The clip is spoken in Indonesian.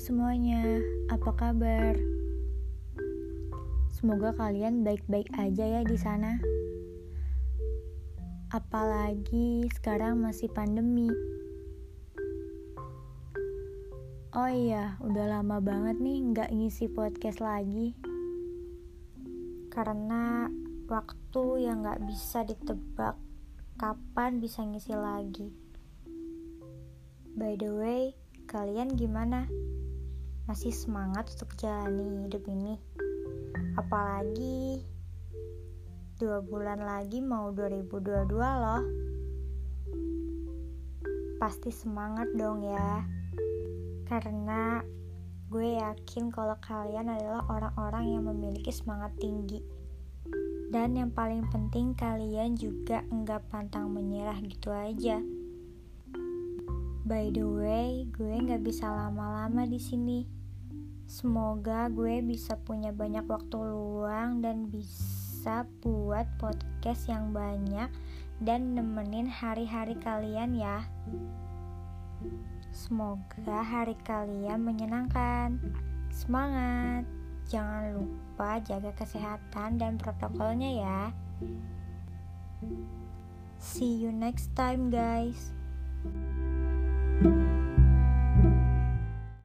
semuanya, apa kabar? Semoga kalian baik-baik aja ya di sana. Apalagi sekarang masih pandemi. Oh iya, udah lama banget nih nggak ngisi podcast lagi. Karena waktu yang nggak bisa ditebak kapan bisa ngisi lagi. By the way, Kalian gimana? Masih semangat untuk jalani hidup ini? Apalagi dua bulan lagi mau 2022 loh. Pasti semangat dong ya. Karena gue yakin kalau kalian adalah orang-orang yang memiliki semangat tinggi. Dan yang paling penting kalian juga enggak pantang menyerah gitu aja. By the way, gue nggak bisa lama-lama di sini. Semoga gue bisa punya banyak waktu luang dan bisa buat podcast yang banyak dan nemenin hari-hari kalian ya. Semoga hari kalian menyenangkan. Semangat! Jangan lupa jaga kesehatan dan protokolnya ya. See you next time, guys. Thank you